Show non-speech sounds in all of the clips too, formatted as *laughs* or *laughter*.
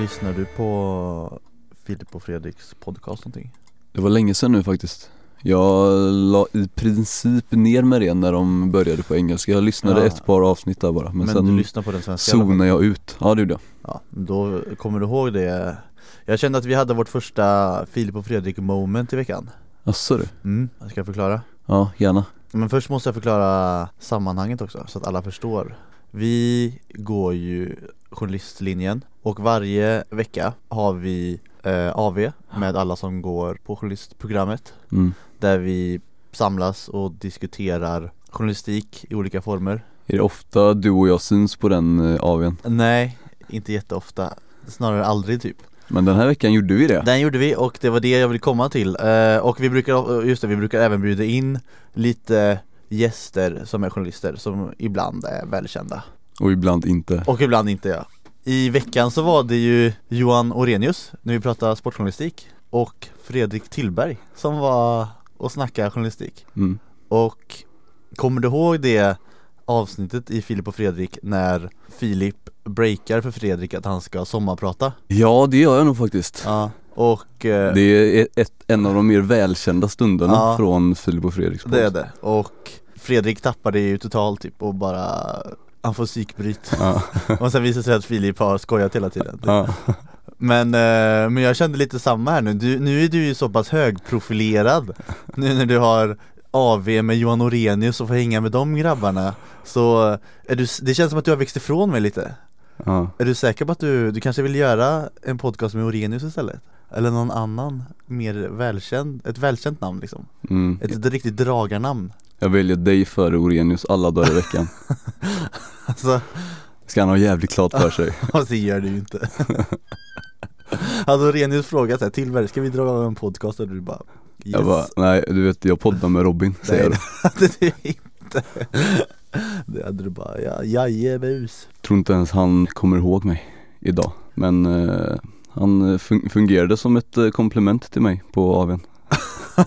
Lyssnar du på Filip och Fredriks podcast någonting? Det var länge sedan nu faktiskt. Jag la i princip ner med det när de började på engelska. Jag lyssnade Ja. ett par avsnitt där bara Men, Men, du sen lyssnar på den svenska zonade jag ut. Ja det gjorde jag. Ja, då kommer du ihåg det Jag kände att vi hade vårt första Filip och Fredrik moment i veckan. Asså du? Mm, jag ska förklara? Ja, gärna. Men först måste jag förklara sammanhanget också så att alla förstår. Vi går ju journalistlinjen och varje vecka har vi eh, AV med alla som går på journalistprogrammet. Mm. Där vi samlas och diskuterar journalistik i olika former. Är det ofta du och jag syns på den eh, AWn? Nej, inte jätteofta. Snarare aldrig typ Men den här veckan gjorde vi det. Den gjorde vi och det var det jag ville komma till. Eh, Och vi brukar, just det, vi brukar även bjuda in lite gäster som är journalister som ibland är välkända. Och ibland inte. Och ibland inte ja. I veckan så var det ju Johan Orenius när vi pratade sportjournalistik Och Fredrik Tillberg som var och snackade journalistik. Mm. Och kommer du ihåg det avsnittet i Filip och Fredrik när Filip breakar för Fredrik att han ska sommarprata? Ja det gör jag nog faktiskt Ja Och eh, Det är ett, en av de mer välkända stunderna Ja. från Filip och Fredriks podd. Det är det, och Fredrik tappar det ju totalt typ och bara Han får psykbryt Ja, *laughs* och sen visar det sig att Filip har skojat hela tiden ja. Men, eh, men jag kände lite samma här nu, du, nu är du ju så pass högprofilerad Nu när du har AV med Johan Orenius och får hänga med de grabbarna Så är du, det känns som att du har växt ifrån mig lite ja. Är du säker på att du, du kanske vill göra en podcast med Orenius istället? Eller någon annan, mer välkänd, ett välkänt namn liksom Mm. Ett, ett riktigt dragarnamn Jag väljer dig före Orenius alla dagar i veckan *laughs* Alltså Ska han ha jävligt klart för sig *laughs* Och det gör du ju inte *laughs* Hade Renius frågat såhär, Tillberg, ska vi dra en podcast? Och du bara yes. Jag bara, nej du vet jag poddar med Robin *laughs* säger jag Nej *laughs* det hade du inte. Det hade du bara, ja, jajebus. Tror inte ens han kommer ihåg mig idag Men eh, han fun- fungerade som ett eh, komplement till mig på AWn *laughs*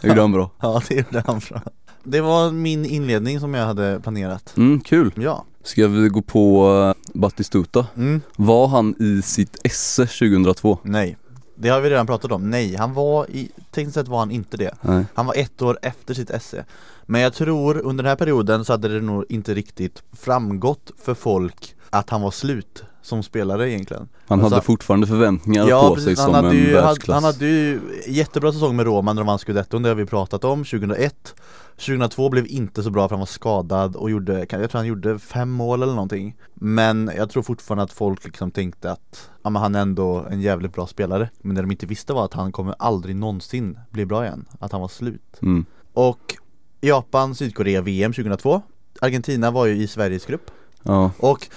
Det gjorde han bra. Ja det gjorde han bra. Det var min inledning som jag hade planerat. Mm, kul. Ja, Ska vi gå på eh, Battistuta? mm, Var han i sitt esse 2002? nej Det har vi redan pratat om, nej han var i, tekniskt sett var han inte det. Nej. Han var ett år efter sitt esse. Men jag tror under den här perioden så hade det nog inte riktigt framgått för folk att han var slut som spelare egentligen. Han Alltså- hade fortfarande förväntningar Ja på precis, sig som en ju, världsklass. han hade ju jättebra säsong med Roma när de vann scudetton, det har vi pratat om, 2001 2002 blev inte så bra för han var skadad och gjorde, jag tror han gjorde fem mål eller någonting. Men jag tror fortfarande att folk liksom tänkte att ja, men han är ändå en jävligt bra spelare. Men det de inte visste var att han kommer aldrig någonsin bli bra igen, att han var slut. Mm. Och Japan, Sydkorea, VM 2002 Argentina var ju i Sveriges grupp. Ja, och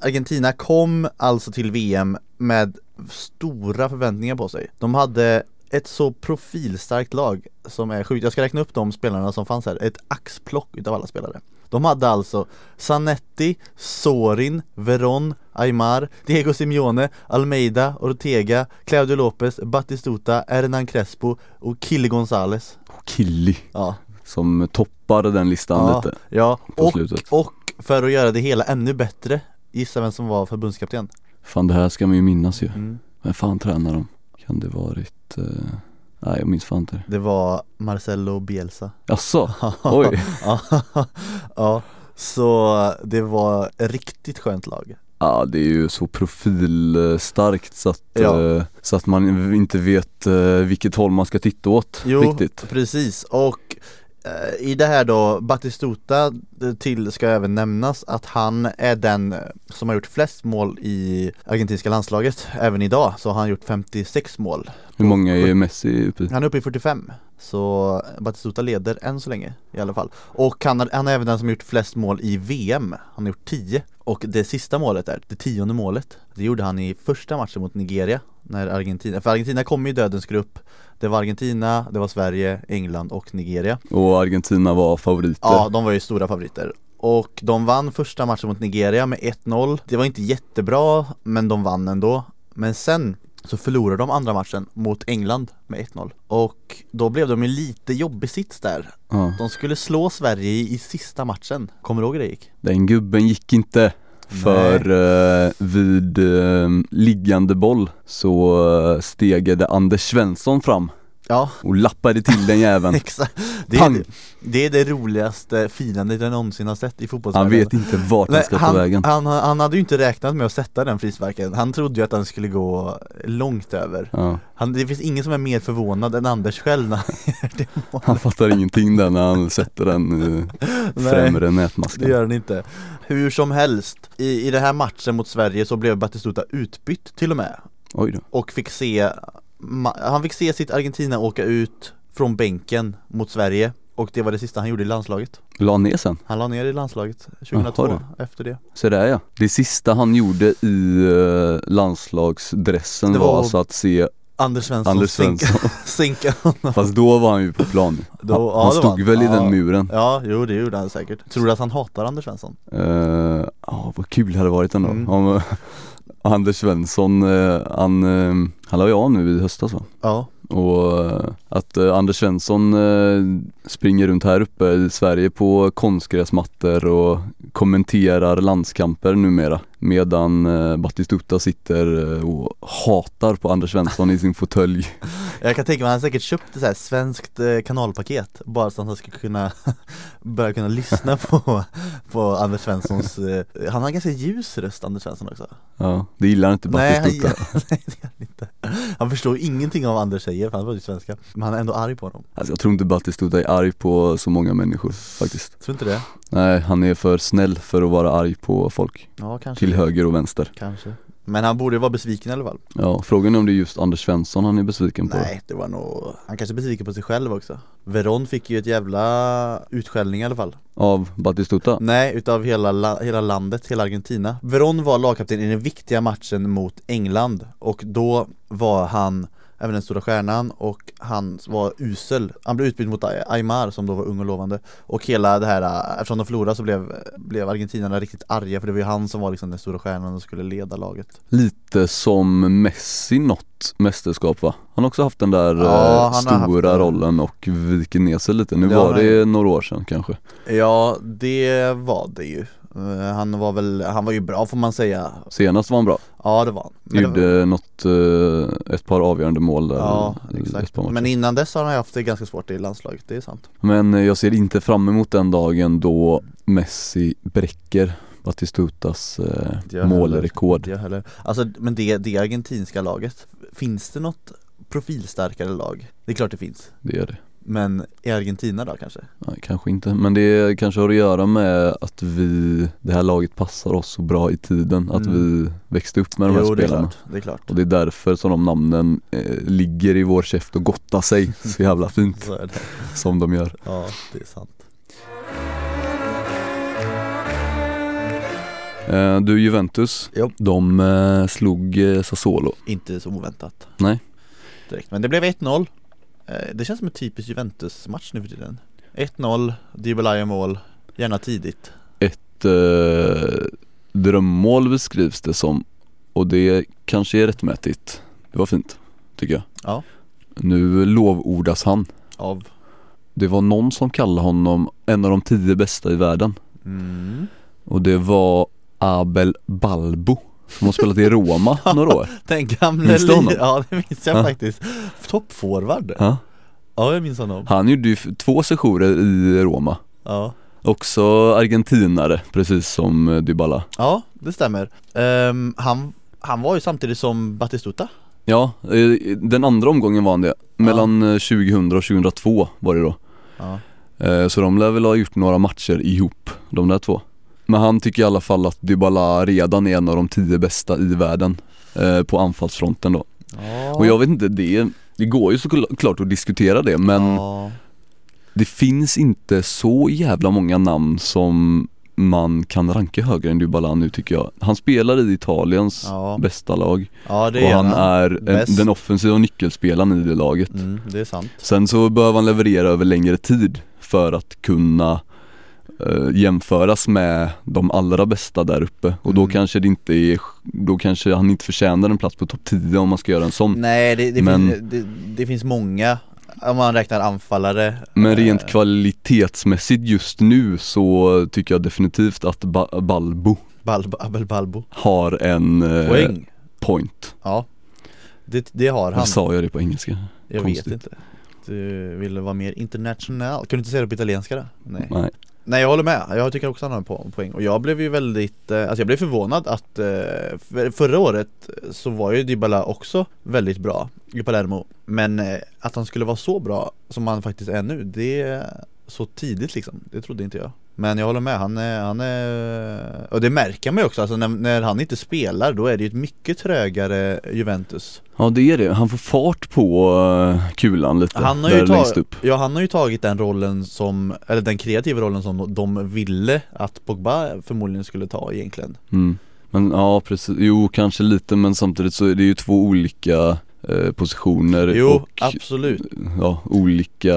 Argentina kom alltså till VM med stora förväntningar på sig. De hade ett så profilstarkt lag som är sjukt, jag ska räkna upp de spelarna som fanns här, ett axplock utav alla spelare. De hade alltså Zanetti, Sorin, Veron, Aymar, Diego Simeone, Almeida, Ortega, Claudio Lopez, Batistuta, Hernan Crespo och Kille Gonzales Killy Ja, som toppade den listan ja, lite ja. på Och, slutet. och för att göra det hela ännu bättre Gissa vem som var förbundskapten? Fan det här ska man ju minnas ju Mm. Vem fan tränar de? Kan det varit, eh... nej jag minns fan inte Det var Marcelo Bielsa Jaså? *laughs* Oj, ja, så det var ett riktigt skönt lag ja det är ju så profilstarkt så att, Ja. eh, så att man inte vet eh, vilket håll man ska titta åt Jo, riktigt precis och i det här då, Batistuta eh, till ska även nämnas att han är den eh, som har gjort flest mål i argentinska landslaget även idag. Så har han gjort 56 mål. Hur många är Messi uppe i? Han är uppe i 45 Så Batistuta leder än så länge i alla fall. Och han, har, han är även den som har gjort flest mål i VM Han har gjort 10 Och det sista målet där, det tionde målet Det gjorde han i första matchen mot Nigeria När Argentina, för Argentina kom i dödens grupp. Det var Argentina, det var Sverige, England och Nigeria. Och Argentina var favoriter. Ja, de var ju stora favoriter. Och de vann första matchen mot Nigeria med 1-0 Det var inte jättebra, men de vann ändå. Men sen så förlorade de andra matchen mot England med 1-0 Och då blev de en lite jobbig sits där. Ja. De skulle slå Sverige i, i sista matchen. Kommer du ihåg hur det gick? Den gubben gick inte för eh, vid eh, liggande boll så eh, stegade Anders Svensson fram. Ja, och lappade till den jäveln. *laughs* Exakt. Det är Pang! det, det är det roligaste firandet jag någonsin har sett i Han fotbollsvärlden vet inte vart han Nej, ska ta han, vägen. han, han hade ju inte räknat med att sätta den frisparken. Han trodde ju att den skulle gå långt över. Ja. han, Det finns ingen som är mer förvånad än Anders själv när han gör det målet. Han fattar ingenting där när han sätter den i *laughs* Nej. främre Det gör den inte Hur som helst, i, i den här matchen mot Sverige så blev Batistuta utbytt till och med. Oj då. Och fick se, han fick se sitt Argentina åka ut från bänken mot Sverige. Och det var det sista han gjorde i landslaget. La ner sen, Han la ner i landslaget 2002 Jaha, efter det. Så där ja. Det sista han gjorde i eh, landslagsdressen Det var, var- alltså att se Anders Svensson, Anders Svensson *laughs* sänka honom Fast då var han ju på plan Då- Han, ja, han stod han. väl i Ja. den muren Ja, jo det gjorde han säkert Tror du att han hatar Anders Svensson? Eh, Ja, vad kul det hade varit ändå Mm. om *laughs* Anders Svensson, eh, han, eh, han la ju av nu i höstas va? Ja, Och att Anders Svensson springer runt här uppe i Sverige på konstgräsmattor och kommenterar landskamper numera Medan eh, Batistuta sitter eh, och hatar på Anders Svensson i sin fåtölj. *laughs* Jag kan tänka mig han säkert köpt ett så här svenskt eh, kanalpaket Bara så att han ska kunna *laughs* börja kunna lyssna på, på Anders Svenssons eh, Han har ganska ljus röst Anders Svensson också. Ja, det gillar inte Nej, han, Batistuta *laughs* nej det gör han inte. Han förstår ingenting av vad Anders säger för han ju svenska Men han är ändå arg på honom. Alltså jag tror inte Batistuta är arg på så många människor faktiskt. Tror inte det? Nej, han är för snäll för att vara arg på folk. Ja kanske Till höger och vänster. Kanske. Men han borde vara besviken i alla fall. Ja, frågan är om det är just Anders Svensson han är besviken på. Nej, det var nog Han kanske är besviken på sig själv också. Veron fick ju ett jävla utskällning i alla fall. Av Batistuta? Nej, utav hela, la- hela landet, hela Argentina. Veron var lagkapten i den viktiga matchen mot England Och då var han även den stora stjärnan och han var usel Han blev utbytt mot Ay- Aymar som då var ung och lovande Och hela det här, äh, eftersom de förlorade så blev, blev argentinarna riktigt arga för det var ju han som var liksom den stora stjärnan och skulle leda laget Lite som Messi något mästerskap va? Han har också haft den där Ja, haft stora det. rollen och viker ner sig lite. Nu Ja, var nej. det några år sedan kanske Ja, det var det ju Han var väl, han var ju bra får man säga. Senast var han bra, Ja det var han. Men det var- gjorde något, eh, ett par avgörande mål där Ja, exakt. Men innan dess har han haft det ganska svårt i landslaget, det är sant. Men eh, jag ser inte fram emot den dagen då Messi bräcker Batistutas eh, målrekord. Jag heller. Alltså, men det, det argentinska laget, finns det något profilstarkare lag? Det är klart det finns. Det är det Men i Argentina då kanske? Nej, kanske inte, men det kanske har att göra med att vi, det här laget passar oss så bra i tiden, att Mm. vi växte upp med de här jo det är spelarna klart, det är klart Och det är därför som de namnen eh, ligger i vår käft och gottar sig *laughs* så jävla fint Så som de gör Ja, det är sant eh, Du Juventus, Jo. de eh, slog eh, Sassuolo Inte så oväntat Nej. Direkt. Men det blev 1-0 Eh, Det känns som en typisk Juventus-match nu för tiden. 1-0, Dybala gör mål, gärna tidigt. Ett eh, drömmål beskrivs det som och det kanske är rättmätigt. Det var fint, tycker jag. Ja. Nu lovordas han. Av? Det var någon som kallade honom en av de tio bästa i världen. Mm. Och det var Abel Balbo Som har spelat i Roma *laughs* några år Den gamle Minns du honom? Ja det minns jag Ja. faktiskt Toppforward ja. Ja jag minns honom Han gjorde ju två sessioner i Roma Ja Också argentinare, precis som eh, Dybala Ja, det stämmer. Ehm, han, han var ju samtidigt som Batistuta. Ja, eh, den andra omgången var han det Mellan eh, 2000 och 2002 var det då Ja. Så de lär väl ha gjort några matcher ihop, de där två Men han tycker i alla fall att Dybala redan är en av de tio bästa i världen eh, På anfallsfronten då. Och jag vet inte, det, det går ju såklart att diskutera det men Ja, det finns inte så jävla många namn som man kan ranka högre än Dybala nu tycker jag. Han spelar i Italiens ja. bästa lag. Ja det och är han. är en, Bäst. den offensiva nyckelspelaren i det laget. Mm, det är sant. Sen så behöver han leverera över längre tid för att kunna eh, jämföras med de allra bästa där uppe och då Mm. kanske det inte är, då kanske han inte förtjänar en plats på topp 10 om man ska göra en sån. Nej det, det, Men- finns, det, det finns många, om man räknar anfallare Men rent eh, kvalitetsmässigt just nu så tycker jag definitivt att ba- Balbo Bal, Abel Balbo har en eh, Poäng, point. ja det, det har han, Varför sa jag det på engelska? jag konstigt. vet inte Du ville vara mer international, kan du inte säga det på italienska då? Nej Nej. Nej jag håller med, jag tycker också han har en po- poäng. Och jag blev ju väldigt, eh, alltså jag blev förvånad att eh, för, förra året så var ju Dybala också väldigt bra i Palermo. Men eh, att han skulle vara så bra som han faktiskt är nu, det är så tidigt liksom, det trodde inte jag. Men jag håller med, han är, han är och det märker man ju också, alltså när, när han inte spelar då är det ju ett mycket trögare Juventus Ja det är det, han får fart på eh, kulan lite Han har där ju längst tagit, upp. ja han har ju tagit den rollen som, eller den kreativa rollen som de ville att Pogba förmodligen skulle ta egentligen Mm. Men ja precis, jo kanske lite men samtidigt så är det ju två olika positioner Jo, och absolut ja, olika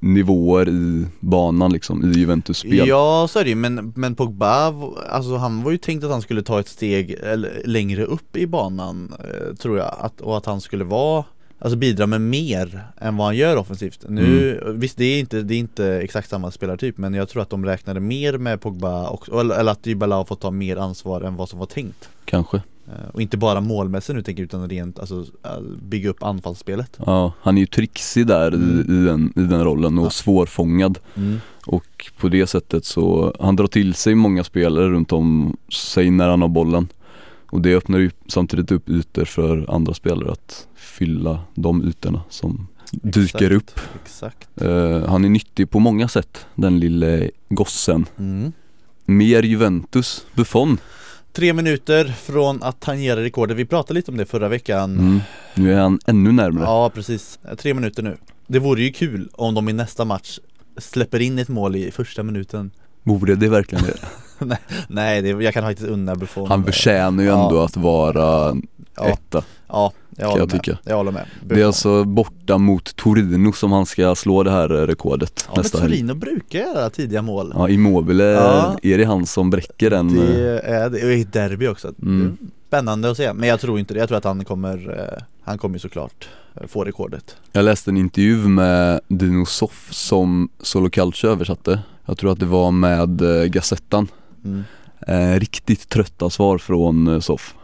nivåer i banan liksom, i Juventus spel. Ja så är det ju, men, men Pogba, alltså han var ju tänkt att han skulle ta ett steg längre upp i banan eh, tror jag, att, och att han skulle vara Alltså bidra med mer än vad han gör offensivt Nu, visst det är, inte, det är inte exakt samma spelartyp men jag tror att de räknade mer med Pogba också, eller, eller att Dybala har fått ta mer ansvar än vad som var tänkt Kanske. Eh, Och inte bara målmässigt nu tänker jag utan rent, alltså äh, bygga upp anfallsspelet Ja, han är ju trixig där i, i, den, i den rollen och Ja. svårfångad och på det sättet så, han drar till sig många spelare runt om sig när han har bollen och det öppnar ju samtidigt upp ytor för andra spelare att fylla de ytorna som dyker Exakt, upp. Exakt Eh, han är nyttig på många sätt, den lille gossen. mm. Mer Juventus, Buffon. Tre minuter från att tangera rekordet, vi pratade lite om det förra veckan Mm. Nu är han ännu närmare. Ja precis, tre minuter nu Det vore ju kul om de i nästa match släpper in ett mål i första minuten Vore det verkligen det? *laughs* Nej, det, jag kan faktiskt unna Buffon Han förtjänar ju Ja. ändå att vara ja, etta. ja, jag håller jag med tycka. Jag håller med Det är alltså borta mot Torino som han ska slå det här eh, rekordet Ja men nästa helg. Torino brukar göra tidiga mål Ja, Immobile, Ja. är det han som bräcker den? eh, Det är det, och i derby också Mm. Spännande att se, men jag tror inte det, jag tror att han kommer eh, Han kommer såklart eh, få rekordet Jag läste en intervju med Dino Soff som Solo Calcio översatte. Jag tror att det var med eh, Gazettan. mm. Eh, riktigt trötta svar från eh, Soff.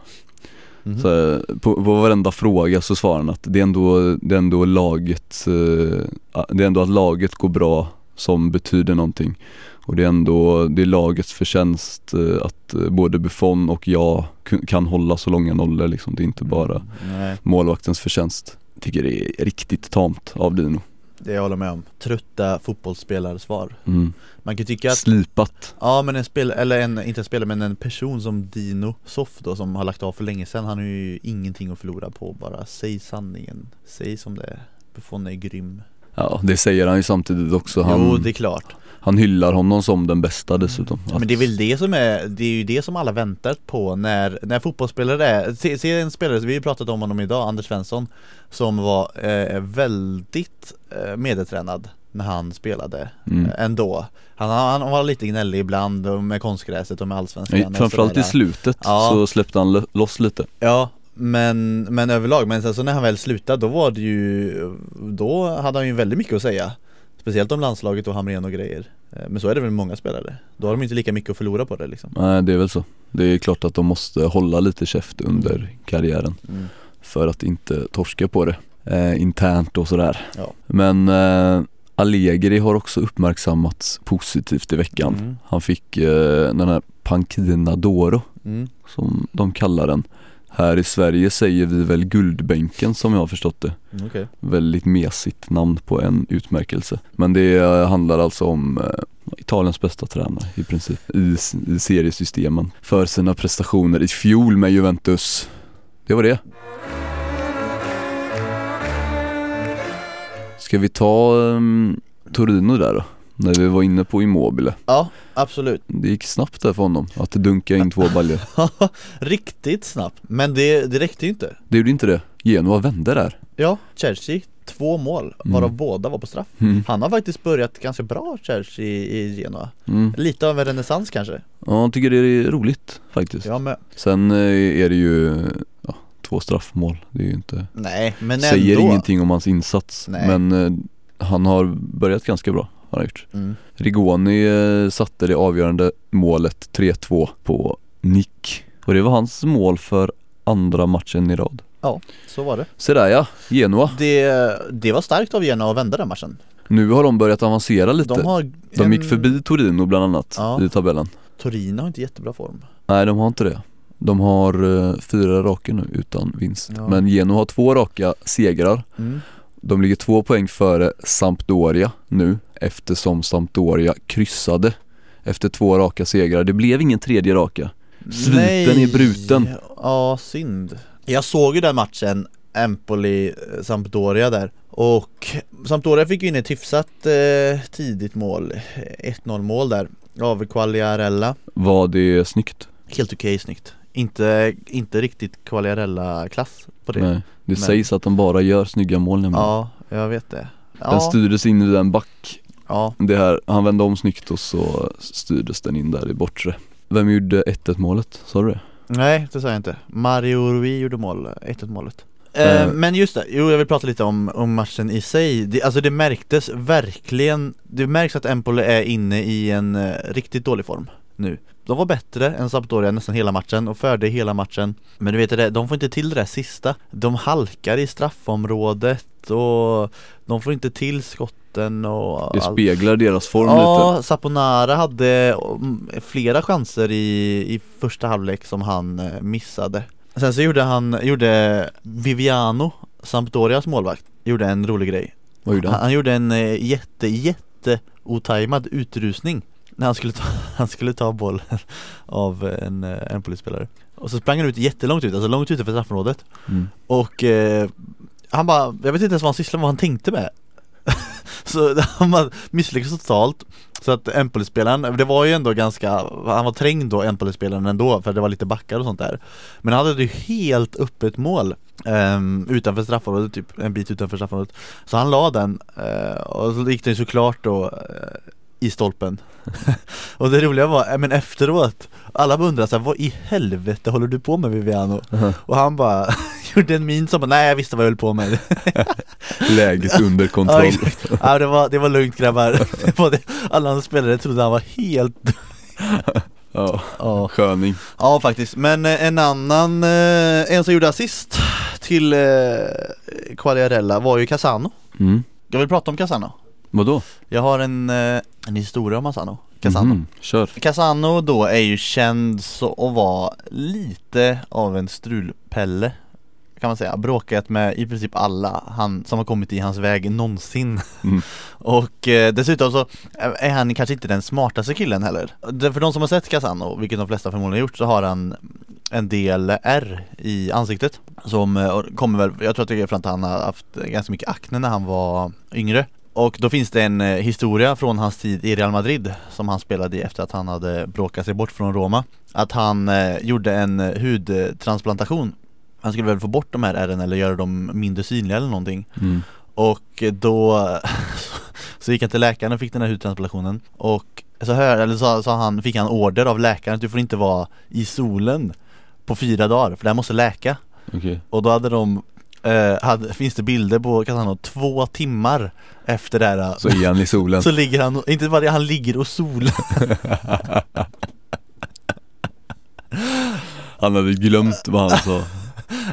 Mhm. Så, på, på varenda fråga så svarar han att det är ändå, det är ändå laget, eh, det är ändå att laget går bra som betyder någonting. Och det är ändå, det är lagets förtjänst eh, att eh, både Buffon och jag kan hålla så långa nollor liksom. Det är inte bara Nej, målvaktens förtjänst. Jag tycker det är riktigt tamt av Dino. Det jag håller med om Trötta fotbollsspelar-svar Mm. Man kan tycka att Slipat. Ja men en spel, eller en, inte en spelare men en person som Dino Soff då som har lagt av för länge sedan Han har ju ingenting att förlora på bara Säg sanningen, säg som det är Buffon är grym Ja det säger han ju samtidigt också. Han, Jo det är klart han hyllar honom som den bästa dessutom. Men det är väl det som är, det är ju det som alla väntat på när, när fotbollsspelare är, se, se en spelare, vi har pratat om honom idag, Anders Svensson Som var eh, väldigt eh, medietränad när han spelade Mm. eh, ändå han, han var lite gnällig ibland med konstgräset och med allsvenskan och Framförallt i slutet Ja. så släppte han lo- loss lite. Ja, men, men överlag, men sen så när han väl slutade då var det ju Då hade han ju väldigt mycket att säga Speciellt om landslaget och Hamrén och grejer Eh, Men så är det väl med många spelare Då har de inte lika mycket att förlora på det liksom Nej det är väl så. Det är klart att de måste hålla lite käft under karriären mm. för att inte torska på det eh, internt och sådär. Ja. Men eh, Allegri har också uppmärksammats positivt i veckan. Mm. Han fick eh, den här Pankina d'Oro Mm. som de kallar den. Här i Sverige säger vi väl Guldbänken som jag har förstått det. Mm, Okej Väldigt mesigt namn på en utmärkelse. Men det eh, handlar alltså om eh, Italiens bästa tränare i princip i, i seriesystemen för sina prestationer i fjol med Juventus. Det var det. Ska vi ta um, Torino där då? När vi var inne på Immobile. Ja, absolut Det gick snabbt där för honom att dunka in två baljor. *laughs* Riktigt snabbt, men det, det räckte ju inte Det gjorde inte det. Genoa vände där. Ja, Chelsea två mål, Mm. varav båda var på straff Mm. Han har faktiskt börjat ganska bra Chelsea i, Genoa Mm. Lite av en renässans kanske Ja, jag tycker det är roligt faktiskt. Jag med Sen eh, är det ju ja, två straffmål. Det är ju inte, Nej men säger ändå ingenting om hans insats. Nej. Men eh, han har börjat ganska bra, har han gjort. mm. Rigoni eh, satte det avgörande målet 3-2 på nick. Och det var hans mål för andra matchen i rad. Så var det Så där ja, Genoa. Det, det var starkt av Genoa att vända den matchen Nu har de börjat avancera lite. De De, har gick förbi Torino bland annat Ja. i tabellen. Torino har inte jättebra form Nej de har inte det. De har eh, fyra raka nu utan vinst. Ja. Men Genoa har två raka segrar. mm. De ligger två poäng före Sampdoria nu eftersom Sampdoria kryssade efter två raka segrar. Det blev ingen tredje raka. Sviten är bruten. Ja, synd Jag såg ju den matchen Empoli-Sampdoria där Och Sampdoria fick ju in ett hyfsat eh, tidigt mål 1-0 mål där av Quagliarella Var det snyggt? Helt okej snyggt inte, inte riktigt Quagliarella-klass på det Nej. Det Men- sägs att de bara gör snygga mål nämligen. Ja, jag vet det Den Ja, styrdes in vid en back. Ja. Det här, han vände om snyggt och så styrdes den in där i bortre. Vem gjorde 1-1 målet? Sa du det? Nej, det sa jag inte. Mario Rui gjorde mål, 1-1 målet. Eh, Eh. men just det, jo jag vill prata lite om, om matchen i sig. Det, alltså det märktes verkligen, det märks att Empoli är inne i en eh, riktigt dålig form nu. De var bättre än Sampdoria nästan hela matchen och förde hela matchen. Men du vet det, de får inte till det där sista. De halkar i straffområdet och de får inte till skotten och Det allt. speglar deras form lite. Ja, Saponara hade mm, flera chanser i, i första halvlek som han eh, missade Sen så gjorde han, gjorde Viviano, Sampdorias målvakt, gjorde en rolig grej Vad gjorde han, han? han gjorde en eh, jätte, jätte otajmad utrusning när han skulle ta, *laughs* han skulle ta bollen av en, eh, en polisspelare Och så sprang han ut jättelångt ut, alltså långt utanför straffområdet Mm. och eh, han bara, jag vet inte ens vad han sysslade med, vad han tänkte med *laughs* Så *laughs* han misslyckades totalt. Så att Empoli-spelaren, det var ju ändå ganska, han var trängd då Empoli-spelaren ändå för det var lite backar och sånt där. Men han hade ju helt öppet mål Um, utanför straffområdet, typ en bit utanför straffområdet. Så han la den uh, och så gick den ju såklart då uh, i stolpen *laughs* Och det roliga var, eh, men efteråt Alla undrade såhär, vad i helvete håller du på med Viviano? Och han bara *laughs* gjorde en min som bara, nej jag visste vad jag höll på med *laughs* Läget under Ja, kontroll. exakt. ja, det, var, det var lugnt grabbar var. Alla andra spelare trodde han var helt Ja, Ja, sköning. ja faktiskt, men eh, en annan, eh, en som gjorde assist till Quagliarella var ju Casano Mm. Jag vill prata om Casano Vadå? Jag har en, eh, en historia om Casano Casano Mhm, Kör. Casano då är ju känd så att vara lite av en strulpelle kan man säga, bråkat med i princip alla han, som har kommit i hans väg någonsin. Mm. *laughs* Och eh, dessutom så är han kanske inte den smartaste killen heller. För de som har sett Casano, vilket de flesta förmodligen har gjort, så har han en del R i ansiktet. Som eh, kommer väl, jag tror att det är för att han har haft ganska mycket akne när han var yngre och då finns det en eh, historia från hans tid i Real Madrid som han spelade i efter att han hade bråkat sig bort från Roma. Att han eh, gjorde en eh, hudtransplantation. Han skulle väl få bort de här ärren eller göra dem mindre synliga eller någonting. Mm. Och då *laughs* så gick han till läkaren och fick den här hudtransplantationen. Och så, hör, eller så, så han, fick han order av läkaren att du får inte vara i solen på fyra dagar för det här måste läka. Okej. och då hade de eh, hade, finns det bilder på Casano två timmar efter det här Så är han i solen. så ligger han, inte bara det, han ligger och solar *laughs* Han hade glömt vad han sa.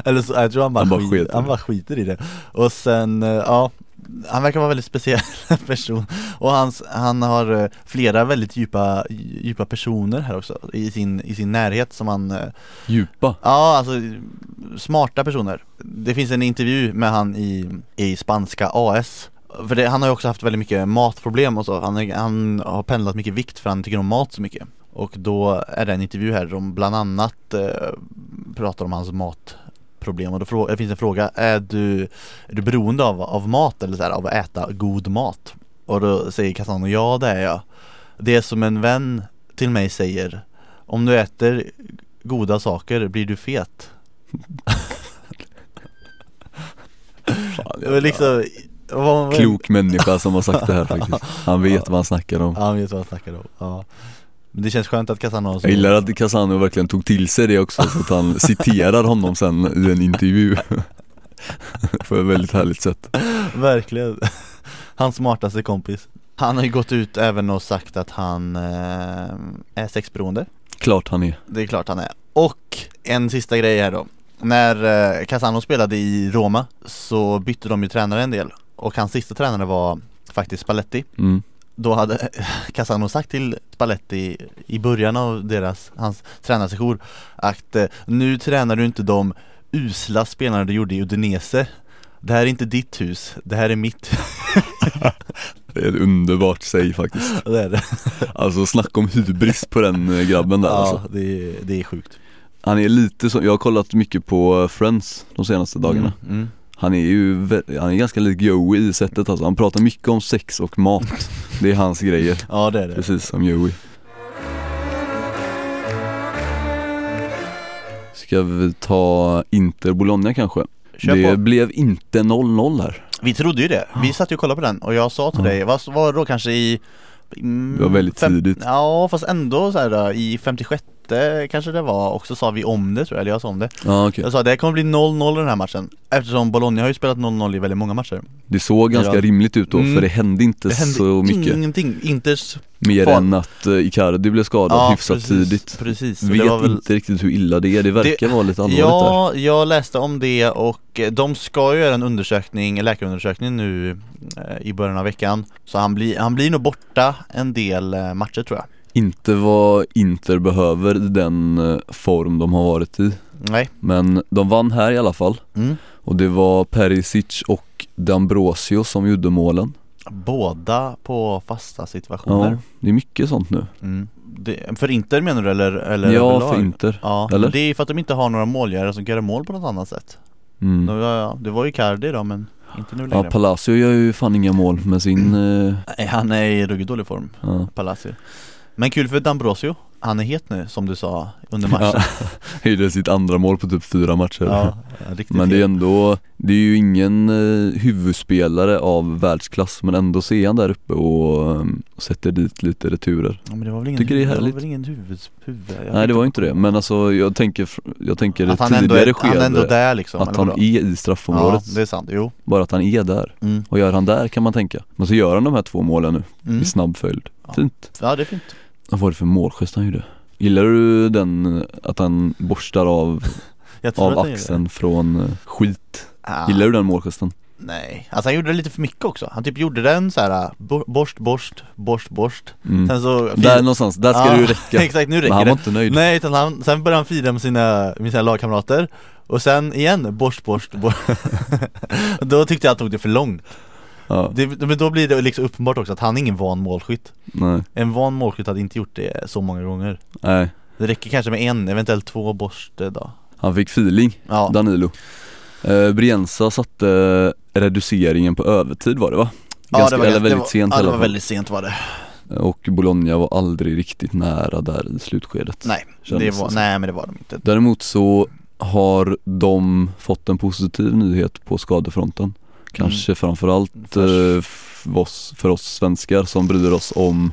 Eller så, jag tror han bara, Han bara skit, sket i han bara skiter i det Och sen, eh, ja Han verkar vara en väldigt speciell *laughs* person. Och hans, han har eh, flera väldigt djupa, djupa personer här också i sin, i sin närhet som han eh, Djupa. Ja, alltså smarta personer. Det finns en intervju med han i, i spanska AS För det, han har ju också haft väldigt mycket matproblem och så. Han, han har pendlat mycket vikt för han tycker om mat så mycket. Och då är det en intervju här som bland annat eh, pratar om hans matproblem och då finns en fråga Är du, är du beroende av, av mat eller så här, av att äta god mat? Och då säger Casano ja det är jag Det är som en vän till mig säger Om du äter goda saker blir du fet Fan, Det var liksom Klok människa som har sagt det här faktiskt Han vet vad han snackar om Ja, han vet vad han snackar om. Ja. Men det känns skönt att Casano så Jag gillar att Casano verkligen tog till sig det också så att han *laughs* citerar honom sen i en intervju. *laughs* På ett väldigt härligt sätt. Verkligen. Hans smartaste kompis. Han har ju gått ut även och sagt att han eh, är sexberoende. Klart han är. Det är klart han är. Och en sista grej här då. När eh, Casano spelade i Roma så bytte de ju tränare en del. Och hans sista tränare var faktiskt Spalletti. Mm. Då hade Casano sagt till Spalletti i början av deras, hans tränarsession att eh, nu tränar du inte de usla spelarna du gjorde i Udinese. Det här är inte ditt hus, det här är mitt. *laughs* Det är ett underbart säg faktiskt. Det är det. Alltså snacka om hybris på den eh, grabben där Ja, alltså. det, är, det är sjukt. Han är lite så, jag har kollat mycket på Friends de senaste dagarna. Mm, mm. Han är ju, han är ganska lik Joey i sättet alltså, han pratar mycket om sex och mat *laughs* Det är hans grejer, Ja det är det precis som Joey Ska vi ta Inter Bologna kanske? Kör det på. blev inte 0-0 här Vi trodde ju det, vi satt ju och kollade på den och jag sa till Ja. dig, vad var då kanske i mm, Det var väldigt tidigt. Ja fast ändå så här i 56 kanske det var och så sa vi om det tror jag, eller jag sa om det. Ja okej, Jag sa det kommer bli 0-0 i den här matchen. Eftersom Bologna har ju spelat 0-0 i väldigt många matcher. Det såg ganska Ja. rimligt ut då Mm. för det hände inte Det hände så mycket. ingenting, Inters Mer Fan. än att uh, Icardi blev skadad hyfsat precis, tidigt. Precis, Vet det väl inte riktigt hur illa det är, det verkar vara lite allvarligt där. Ja, jag läste om det och eh, de ska ju göra en undersökning, en läkarundersökning nu eh, i början av veckan. Så han blir, han blir nog borta en del eh, matcher tror jag Inte vad Inter behöver den eh, form de har varit i Nej Men de vann här i alla fall mm. Och det var Perisic och D'Ambrosio som gjorde målen Båda på fasta situationer Ja, det är mycket sånt nu mm. det, För Inter menar du eller? eller Ja, överlag? för Inter Ja, Eller? det är för att de inte har några målgörare som kan göra mål på något annat sätt mm. det, var, ja, det var ju Cardi då men inte nu Ja, längre Palacio gör ju fan inga mål med sin, eh, Nej, Han är i ruggigt dålig form, ja, Palacio Men kul för D'Ambrosio Han är het nu som du sa under matchen. Ja, *laughs* gjorde sitt andra mål på typ fyra matcher. Ja, ja Men det är ändå, det är ju ingen eh, huvudspelare av världsklass men ändå så är han där uppe och, eh, och sätter dit lite returer. Ja, men det var väl ingen, Tycker det är härligt. var väl ingen huvud, huvud Nej det var inte. det, men alltså jag tänker, jag tänker Att det han ändå tidigare är, han är ändå skede där liksom Att han är i Ja, straffområdet, det är sant, jo. Bara att han är där. Mm. Vad gör han där kan man tänka? Men så gör han de här två målen nu Mm. i snabb följd. Ja. Fint. Ja det är fint Vad var det för målgest han gjorde? Gillar du den, att han borstar av, *laughs* jag tror av axeln från eh, skit? Ja. Gillar du den målgesten? Nej, alltså han gjorde det lite för mycket också. Han typ gjorde den så här bo- borst, borst, borst, borst. Mm. Sen så Där någonstans, där ska Ja, det ju *laughs* räcka. Exakt, nu Men räcker han det. var inte nöjd. Nej, utan han, sen började han fira med sina, med sina lagkamrater. Och sen igen, borst, borst, borst. *laughs* Då tyckte jag att han tog det för långt ja, det, Men då blir det liksom uppenbart också att han är ingen van målskytt. Nej, En van målskytt hade inte gjort det så många gånger. Nej. Det räcker kanske med en, eventuellt två borst då. Han fick feeling, Ja, Danilo. Eh, Brienza satte reduceringen på övertid var det va? ja det var, eller ganska- väldigt var, sent ja, det var väldigt sent var det. Och Bologna var aldrig riktigt nära där i slutskedet Nej, det var, nej men det var de inte. Däremot så har de fått en positiv nyhet på skadefronten Kanske framförallt För- eh, för, oss, för oss svenskar som bryr oss om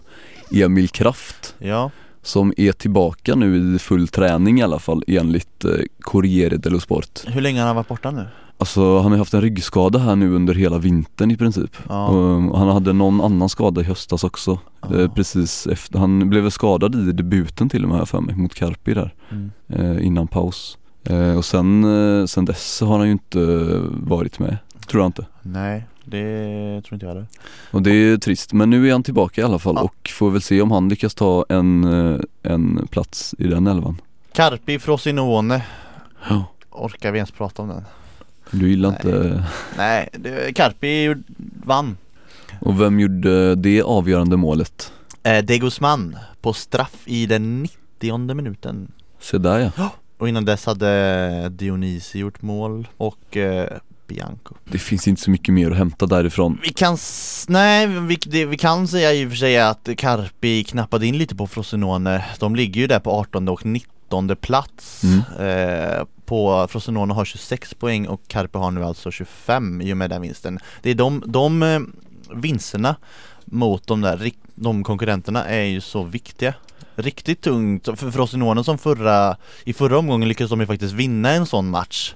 Emil Kraft Ja, Som är tillbaka nu i full träning i alla fall enligt eh, Corriere dello Sport. Hur länge har han varit borta nu? Alltså han har haft en ryggskada här nu under hela vintern i princip. Ja, och han hade någon annan skada i höstas också. Ja. eh, Precis efter, han blev skadad i debuten till och med här för mig mot Carpi där mm. eh, innan paus. Eh, Och sen, eh, sen dess har han ju inte eh, varit med, tror jag inte Nej, det tror inte jag heller Och det är trist, men nu är han tillbaka i alla fall Ja. och får väl se om han lyckas ta en, eh, en plats i den elvan Carpi Frosinone, Ja. orkar vi ens prata om den? Du gillar Nej. inte, Nej, det, Carpi vann och vem gjorde det avgörande målet? eh, De Guzman på straff i den 90 minuten Se där ja, Och innan dess hade Dionisi gjort mål och eh, Bianco det finns inte så mycket mer att hämta därifrån Vi kan, nej vi, det, vi kan säga i och för sig att Carpi knappade in lite på Frosinone De ligger ju där på 18 och 19 plats Mm. eh, på Frosinone har 26 poäng och Carpe har nu alltså 25 i och med den vinsten. Det är de, de eh, vinsterna mot de där de konkurrenterna är ju så viktiga. Riktigt tungt för Frosinone som förra, i förra omgången lyckades de ju faktiskt vinna en sån match.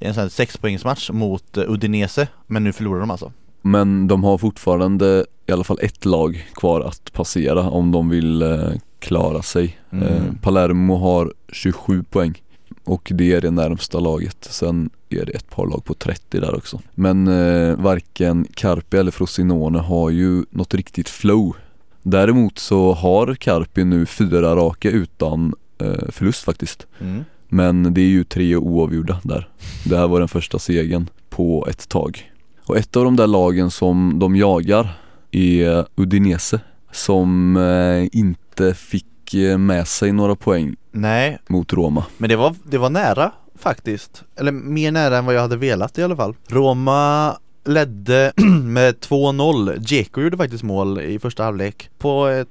En sån här sexpoängsmatch mot eh, Udinese, men nu förlorar de alltså. Men de har fortfarande i alla fall ett lag kvar att passera om de vill eh, klara sig. Mm. Eh, Palermo har 27 poäng och det är det närmsta laget. Sen är det ett par lag på 30 där också. Men eh, varken Carpi eller Frosinone har ju något riktigt flow. Däremot så har Carpi nu fyra raka utan eh, förlust faktiskt. Mm. Men det är ju tre oavgjorda där. Det här var den första segern på ett tag. Och ett av de där lagen som de jagar är Udinese som eh, inte fick eh, med sig några poäng Nej, mot Roma. men det var, det var nära faktiskt. Eller mer nära än vad jag hade velat i alla fall. Roma ledde *clears throat* med 2-0. Dzeko gjorde faktiskt mål i första halvlek på ett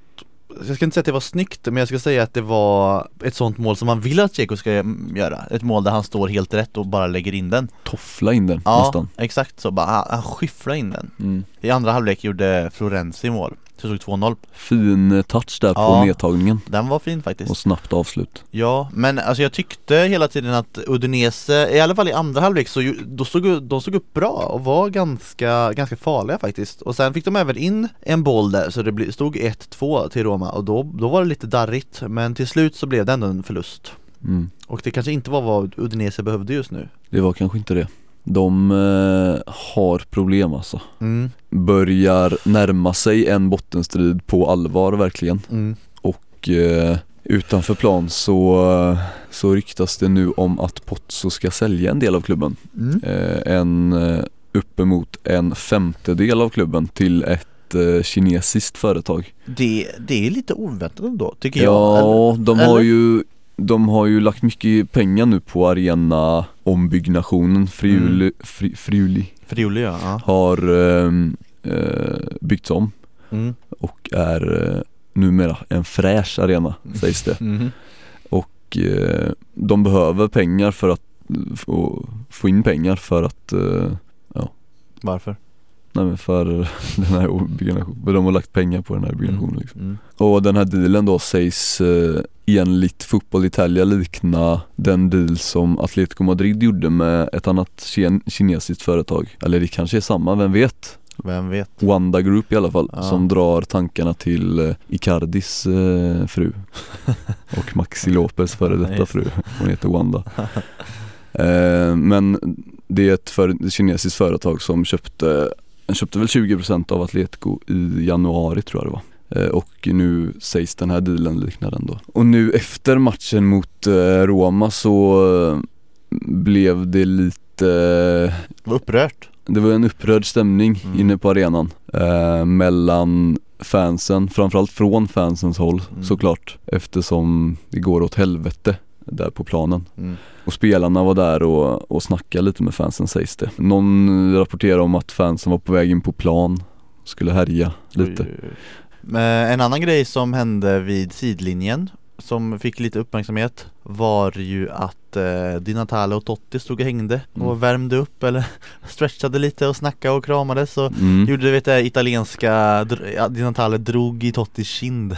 jag ska inte säga att det var snyggt men jag ska säga att det var ett sånt mål som man vill att Dzeko ska göra. Ett mål där han står helt rätt och bara lägger in den. Toffla in den Ja, nästan. exakt så. Bara, han, han skyfflar in den. Mm. I andra halvlek gjorde Florenzi mål. Så det stod 2-0. Fin touch där på Ja. nedtagningen Den var fin faktiskt. och snabbt avslut. Ja, men alltså jag tyckte hela tiden att Udinese, i alla fall i andra halvlek så då stod, de stod upp bra och var ganska, ganska farliga faktiskt. Och sen fick de även in en boll där så det stod 1-2 till Roma och då, då var det lite darrigt. Men till slut så blev det ändå en förlust. Mm. Och det kanske inte var vad Udinese behövde just nu. Det var kanske inte det. De eh, har problem alltså. Mm, Börjar närma sig en bottenstrid på allvar verkligen. mm. Och eh, utanför plan så, så ryktas det nu om att Pozzo ska sälja en del av klubben. Mm. Eh, en eh, uppemot en femtedel av klubben till ett eh, kinesiskt företag. Det, det är lite oväntat ändå, tycker jag. Ja, de har eller? ju de har ju lagt mycket pengar nu på arena ombyggnationen. Friuli, Mm. fri, Friuli Friuli ja. ja. har ehm, eh, byggts om Mm. och är eh, numera en fräsch arena sägs det. Mhm. Och eh, de behöver pengar för att få, få in pengar för att eh, Varför? Nej för *laughs* den här byggnationen, för de har lagt pengar på den här byggnationen liksom. Mm. Och den här dealen då sägs eh, enligt Fotboll Italia likna den deal som Atletico Madrid gjorde med ett annat kin- kinesiskt företag. Eller det kanske är samma, vem vet? Vem vet? Wanda Group i alla fall, Ja. som drar tankarna till eh, Icardis eh, fru *laughs* och Maxi Lopez före detta fru, hon heter Wanda. eh, men det är ett, för, ett kinesiskt företag som köpte, den köpte väl 20% av Atletico i januari tror jag det var. Eh, Och nu sägs den här dealen likna den då. Och nu efter matchen mot eh, Roma så eh, blev det lite Var upprört. det var en upprörd stämning Mm. inne på arenan eh, mellan fansen, framförallt från fansens håll Mm. såklart eftersom det går åt helvete där på planen. Mm. Och spelarna var där och, och snackade lite med fansen sägs det. Någon rapporterar om att fansen var på väg in på plan, skulle härja lite. Oj, oj, oj. Men En annan grej som hände vid sidlinjen som fick lite uppmärksamhet var ju att eh, Di Natale och Totti stod och hängde och Mm. värmde upp eller *laughs* stretchade lite och snackade och kramades och Mm. gjorde vet det italienska, ja, Di Natale drog i Tottis kind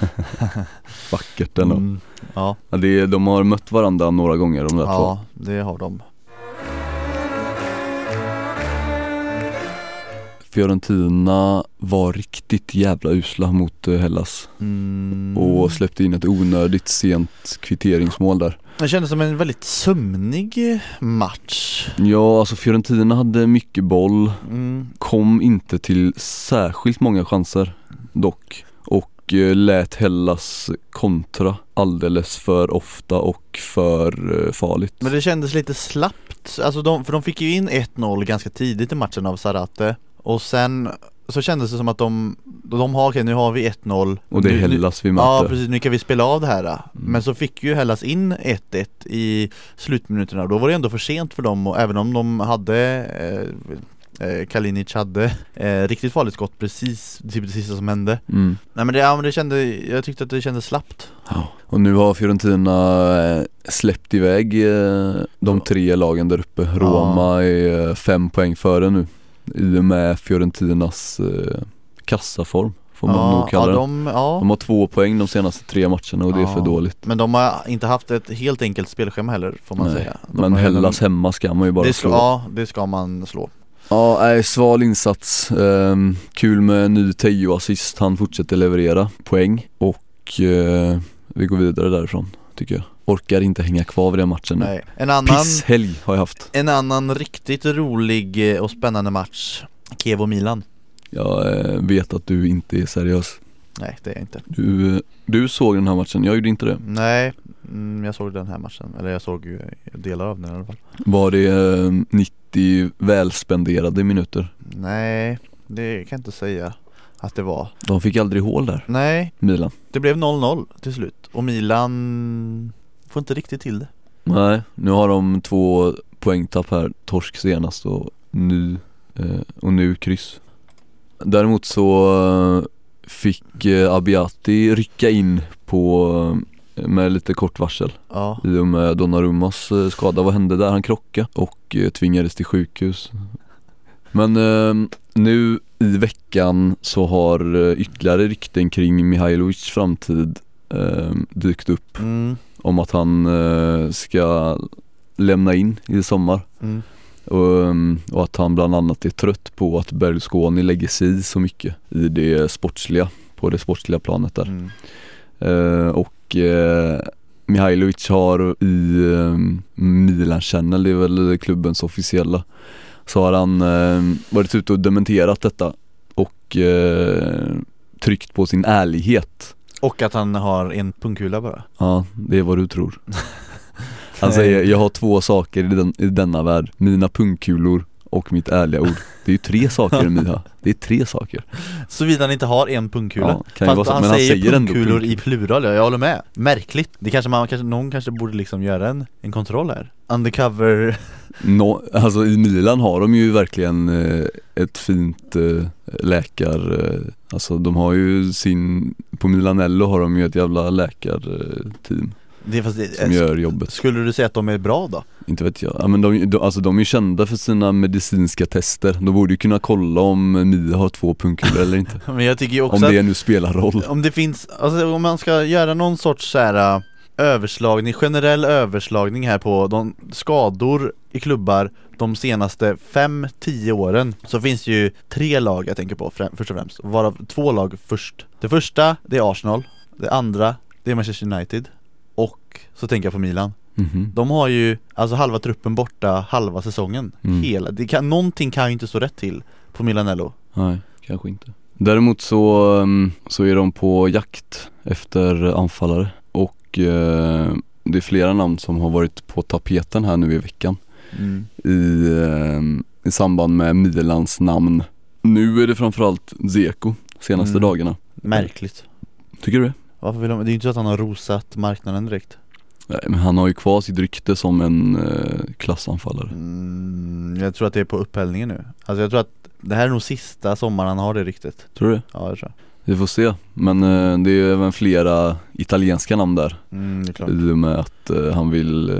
*laughs* Vackert ändå. Mm. Ja, Ja, det, de har mött varandra några gånger de där två. ja det har de Fiorentina var riktigt jävla usla mot eh, Hellas mm. och släppte in ett onödigt sent kvitteringsmål där. Det kändes som en väldigt sömnig match Ja, alltså Fiorentina hade mycket boll, mm. kom inte till särskilt många chanser dock och eh, lät Hellas kontra alldeles för ofta och för eh, farligt. Men det kändes lite slappt, alltså de, för de fick ju in 1-0 ganska tidigt i matchen av Zarate Och sen så kändes det som att de, de har, okej nu har vi 1-0 Och det är Hellas vi Ja möter. precis, nu kan vi spela av det här Mm. Men så fick ju Hellas in 1-1 i slutminuterna Då var det ändå för sent för dem och även om de hade eh, eh, Kalinic hade eh, riktigt farligt skott precis, typ det sista som hände Mm. Nej men det, ja, men det kände, jag tyckte att det kändes slappt Ja. Och nu har Fiorentina eh, släppt iväg eh, de tre lagen där uppe. Roma är eh, fem poäng före nu i och med Fiorentinas eh, kassaform får man ja, nog kalla ja, det. de, ja. De har två poäng de senaste tre matcherna och det är för dåligt. Men de har inte haft ett helt enkelt spelschema heller får man Nej, säga de Men Hellas hemma ska man ju bara det ska, slå. Ja, det ska man slå Ja, nej, sval insats. Ehm, kul med en ny Teo-assist. Han fortsätter leverera poäng och eh, vi går vidare därifrån tycker jag. Orkar inte hänga kvar vid den matchen nu. Nej. En annan, Pisshelg har jag haft. en annan riktigt rolig eh, och spännande match Kiev och Milan Jag eh, vet att du inte är seriös. Nej det är jag inte Du, eh, du såg den här matchen, jag gjorde inte det. Nej, mm, jag såg den här matchen, eller jag såg delar av den i alla fall Var det eh, 90 välspenderade minuter? Nej, det kan jag inte säga att det var De fick aldrig hål där, Nej, Milan. det blev 0-0 till slut och Milan får inte riktigt till det Nej, nu har de två poängtapp här, torsk senast och nu, eh, och nu kryss. Däremot så eh, fick eh, Abiati rycka in på, eh, med lite kort varsel Ja, i och med Donnarummas skada. Vad hände där? Han krockade och tvingades till sjukhus. Men eh, nu i veckan så har eh, ytterligare rykten kring Mihailovics framtid eh, dykt upp mm, om att han eh, ska lämna in i sommar mm. och, um, och att han bland annat är trött på att Berlusconi lägger sig i så mycket i det sportsliga, på det sportsliga planet där. Mm. Eh, och eh, Mihailovic har i um, Milan Channel, det är väl klubbens officiella, så har han eh, varit ute och dementerat detta och eh, tryckt på sin ärlighet. Och att han har en pungkula bara? Ja, det är vad du tror. *laughs* Han säger, jag har två saker i, den, i denna värld. Mina pungkulor och mitt ärliga ord. Det är ju tre saker Miha Det är tre saker. Såvida han inte har en pungkula. Ja, kan Fast så, han, men han säger, säger ändå pungkulor i plural, ja, jag håller med. Märkligt, det kanske man, kanske, någon kanske borde liksom göra en, en kontroll här. Undercover. *laughs* Nå, Alltså i Milan har de ju verkligen eh, ett fint eh, läkar eh, Alltså de har ju sin På Milanello har de ju ett jävla läkarteam det, fast det, Som gör jobbet. Skulle du säga att de är bra då? Inte vet jag, ja, men de, de, alltså de är kända för sina medicinska tester. De borde ju kunna kolla om Mia har två pungkulor eller inte. *laughs* Men jag tycker ju också Om att det nu spelar roll. Om det finns, alltså om man ska göra någon sorts så här äh, överslagning, generell överslagning här på de skador i klubbar de senaste 5-10 åren så finns det ju tre lag jag tänker på främ- först och främst, varav två lag först. Det första, det är Arsenal, det andra, det är Manchester United så tänker jag på Milan. Mhm. De har ju alltså halva truppen borta halva säsongen, Mm. hela, det kan, någonting kan ju inte stå rätt till på Milanello. Nej, kanske inte Däremot så, um, så är de på jakt efter anfallare och eh, det är flera namn som har varit på tapeten här nu i veckan Mm. i, eh, i samband med Milans namn Nu är det framförallt Zeko senaste Mm. dagarna Märkligt. Tycker du det? Varför vill de, det är ju inte så att han har rosat marknaden direkt. Nej men han har ju kvar sitt rykte som en eh, klassanfallare. Mm, jag tror att det är på upphällningen nu. Alltså jag tror att det här är nog sista sommaren han har det riktigt Tror du? Ja det tror. Vi får se, men eh, det är även flera italienska namn där. Jag mm, det är klart. I och med att eh, han vill eh,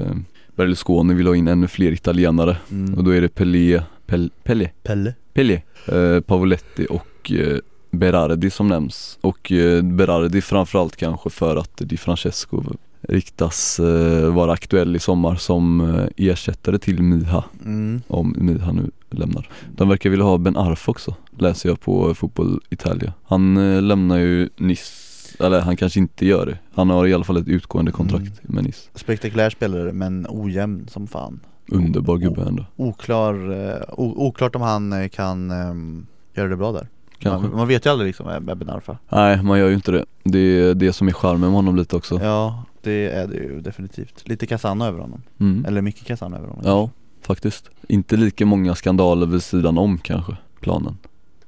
Berlusconi vill ha in ännu fler italienare. Mm. och då är det Pelé, Pel, Pelé, Pelle. Pelé, eh, Pavoletti och eh, Berardi som nämns. Och eh, Berardi framförallt kanske för att Di Francesco riktas eh, vara aktuell i sommar som eh, ersättare till Miha mm. om Miha nu lämnar. De verkar vilja ha Ben Arf också, läser jag på Fotboll Italia. Han eh, lämnar ju Nice, eller han kanske inte gör det. Han har i alla fall ett utgående kontrakt Mm. med Nice. Spektakulär spelare men ojämn som fan Underbar gubbe ändå. Oklar, eh, oklart om han eh, kan ehm, göra det bra där man, man vet ju aldrig liksom med Ben Arfa Nej, man gör ju inte det. Det är det som är charmen med honom lite också. Ja, det är det ju definitivt Lite Casano över honom, Mm. eller mycket Casano över honom Ja, faktiskt. Inte lika många skandaler vid sidan om kanske, planen.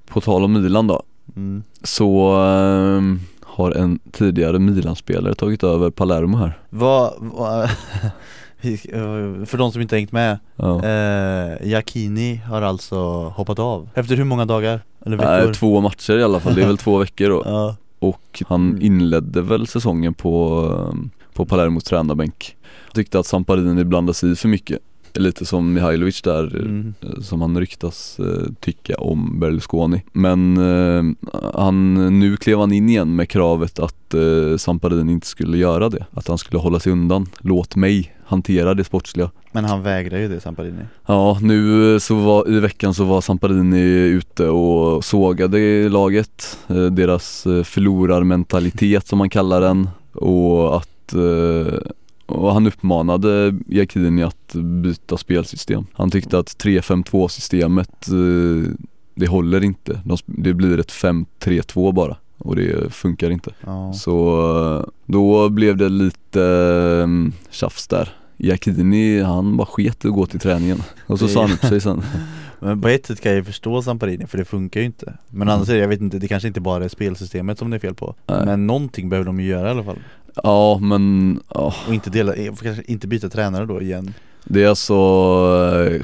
På tal om Milan då, mm. så ehm, har en tidigare Milan-spelare tagit över Palermo här. Vad, eh, *laughs* för de som inte hängt med Ja. Eh, har alltså hoppat av Efter hur många dagar? Eller veckor? Nej, två matcher i alla fall, det är väl två veckor då. *laughs* Ja, och han Mm. inledde väl säsongen på, eh, på Palermos tränarbänk. Tyckte att Samparini blandade sig i för mycket. Lite som Mihailovic där Mm. eh, som han ryktas eh, tycka om Berlusconi. Men eh, han, nu klev han in igen med kravet att Samparini inte skulle göra det. Att han skulle hålla sig undan. Låt mig hantera det sportsliga. Men han vägrar ju det Samparini Ja, nu så var, i veckan så var Samparini ute och sågade laget, deras förlorarmentalitet som man kallar den och att eh, och han uppmanade Iacchini att byta spelsystem. Han tyckte att 3-5-2 systemet eh, det håller inte. Det blir ett 5-3-2 bara och det funkar inte. Ja, Så eh, då blev det lite tjafs där. Iacchini han bara sket att gå till träningen och så sa han upp sig sen. *laughs* men på ett sätt kan jag ju förstå Samparini för det funkar ju inte Men Mm. annars är det, jag vet inte, det kanske inte bara är spelsystemet som det är fel på Nej. Men någonting behöver de ju göra i alla fall Ja men ja, Och inte dela, eh, kanske inte byta tränare då igen det är alltså eh,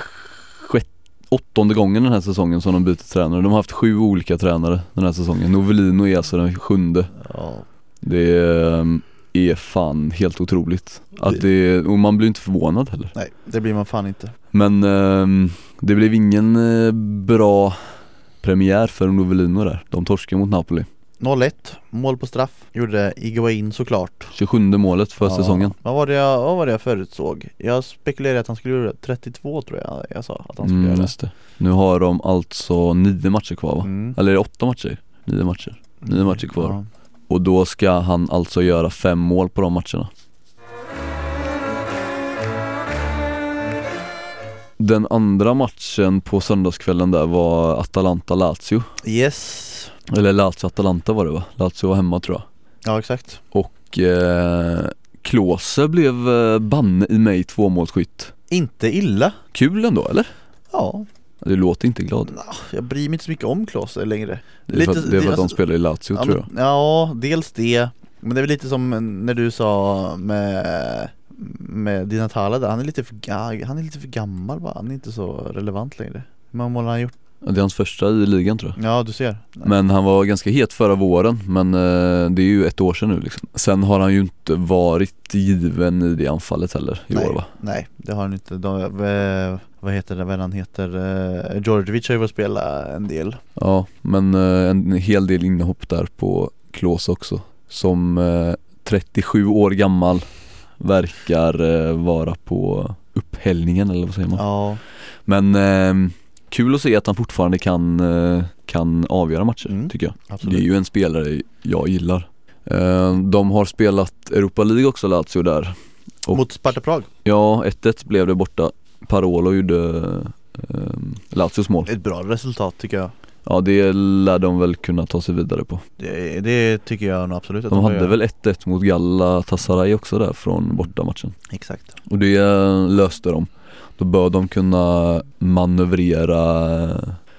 sjätte, åttonde gången den här säsongen som de byter tränare. De har haft sju olika tränare den här säsongen. Novellino är alltså den sjunde. Ja, Det är, är fan helt otroligt. Att det, och man blir inte förvånad heller. nej det blir man fan inte Men ehm, det blev ingen eh, bra premiär för Novellino där. De torskade mot Napoli. 0-1, mål på straff, gjorde Iguain såklart 27 målet för Ja. säsongen. Vad var, det jag, vad var det jag förutsåg? Jag spekulerade att han skulle göra 32 tror jag jag sa att han skulle Mm, göra just det. Nu har de alltså nio matcher kvar va? mm. Eller är det åtta matcher? Nio matcher. Nio matcher kvar. Ja. Och då ska han alltså göra fem mål på de matcherna. Den andra matchen på söndagskvällen där var Atalanta-Lazio. Yes, Eller Lazio-Atalanta var det va? Lazio var hemma tror jag. ja exakt Och eh, Klose blev eh, banne i mig tvåmålsskytt. Inte illa Kul ändå eller? Ja, Du låter inte glad. Nå, jag bryr mig inte så mycket om Klose längre Det är för att, det är för att de alltså- spelar i Lazio ja, tror jag. men, ja, dels det Men det är väl lite som när du sa med med Di Natale där, han är lite för, han är lite för gammal va? Han är inte så relevant längre Hur många mål har han gjort? Det är hans första i ligan tror jag. Ja du ser Men han var ganska het förra våren men eh, det är ju ett år sedan nu liksom. Sen har han ju inte varit given i det anfallet heller i Nej. år va? Nej, det har han inte. De, eh, vad heter det, vad han heter? Eh, Djordjevic har ju fått spela en del. Ja men eh, en hel del inhopp där på Klose också. Som eh, 37 år gammal verkar eh, vara på upphällningen eller vad säger man? Ja, Men eh, kul att se att han fortfarande kan, eh, kan avgöra matcher Mm. tycker jag. absolut. Det är ju en spelare jag gillar. Eh, De har spelat Europa League också Lazio där. och- Mot Sparta Prag. Ja, 1-1 blev det borta. Parolo gjorde eh, Lazios mål. Ett bra resultat tycker jag. Ja det lär de väl kunna ta sig vidare på. Det, det tycker jag nog absolut att De får hade göra. väl 1-1 mot Galatasaray också där från bortamatchen. Exakt. Och det eh, löste de. Då bör de kunna manövrera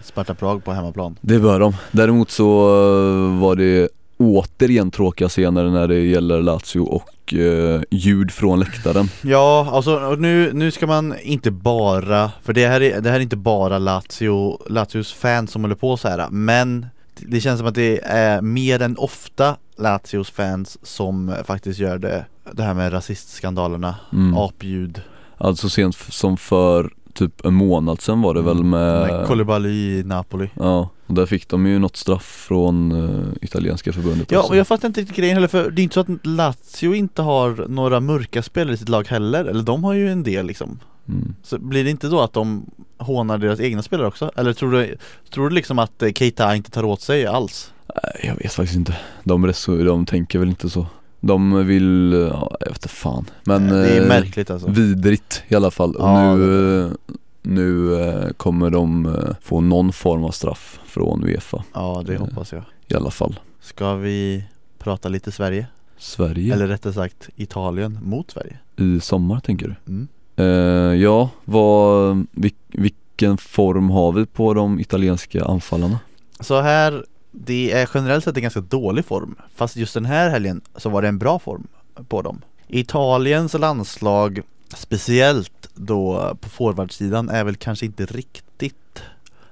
Sparta Prag på hemmaplan. Det bör de. Däremot så eh, var det återigen tråkiga scener när det gäller Lazio och eh, ljud från läktaren. Ja, alltså nu, nu ska man inte bara, för det här är, det här är inte bara Lazio, Lazios fans som håller på så här men det känns som att det är mer än ofta Lazios fans som faktiskt gör det, det här med rasistskandalerna, Mm. apljud Alltså sent som för typ en månad sedan var det väl med, med Koulibaly i Napoli Ja, och där fick de ju något straff från uh, italienska förbundet Ja också. och jag fattar inte riktigt grejen heller för det är inte så att Lazio inte har några mörka spelare i sitt lag heller, eller de har ju en del liksom mm. Så blir det inte då att de hånar deras egna spelare också? Eller tror du, tror du liksom att eh, Keita inte tar åt sig alls? Nej, Jag vet faktiskt inte. De, reso- de tänker väl inte så. De vill, ja, jag vet inte fan. Men det är eh, märkligt alltså vidrigt i alla fall. Ja, nu, eh, nu eh, kommer de få någon form av straff från Uefa Ja det hoppas jag i alla fall. Ska vi prata lite Sverige? Sverige Eller rättare sagt Italien mot Sverige? i sommar tänker du? Mm. Eh, ja, vad, vil, vilken form har vi på de italienska anfallarna? Så här, det är generellt sett en ganska dålig form Fast just den här helgen så var det en bra form på dem. Italiens landslag Speciellt då på forwardsidan är väl kanske inte riktigt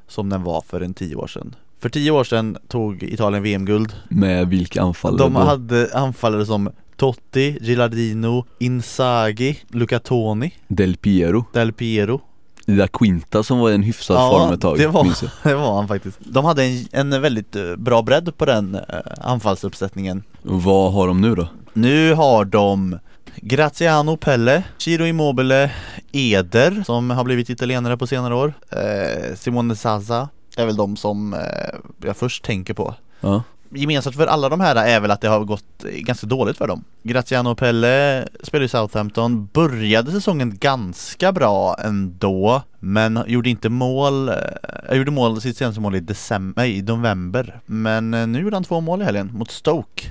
som den var för en tio år sedan. För tio år sedan tog Italien VM-guld Med vilka anfallare De då? hade anfallare som Totti, Gilardino, Inzaghi, Luca Toni, Del Piero. Del Piero Ida Quinta som var i en hyfsad Ja, form ett tag det var-. *laughs* Det var han faktiskt. De hade en, en väldigt eh, bra bredd på den eh, anfallsuppsättningen. Vad har de nu då? Nu har de Graziano Pelle, Ciro Immobile, Eder som har blivit italienare på senare år. Eh, Simone Zaza är väl de som eh, jag först tänker på. Ja, Gemensamt för alla de här är väl att det har gått ganska dåligt för dem. Graziano Pelle spelar i Southampton, började säsongen ganska bra ändå Men gjorde inte mål, jag gjorde mål, sitt senaste mål i december, i november. Men eh, nu gjorde han två mål i helgen mot Stoke.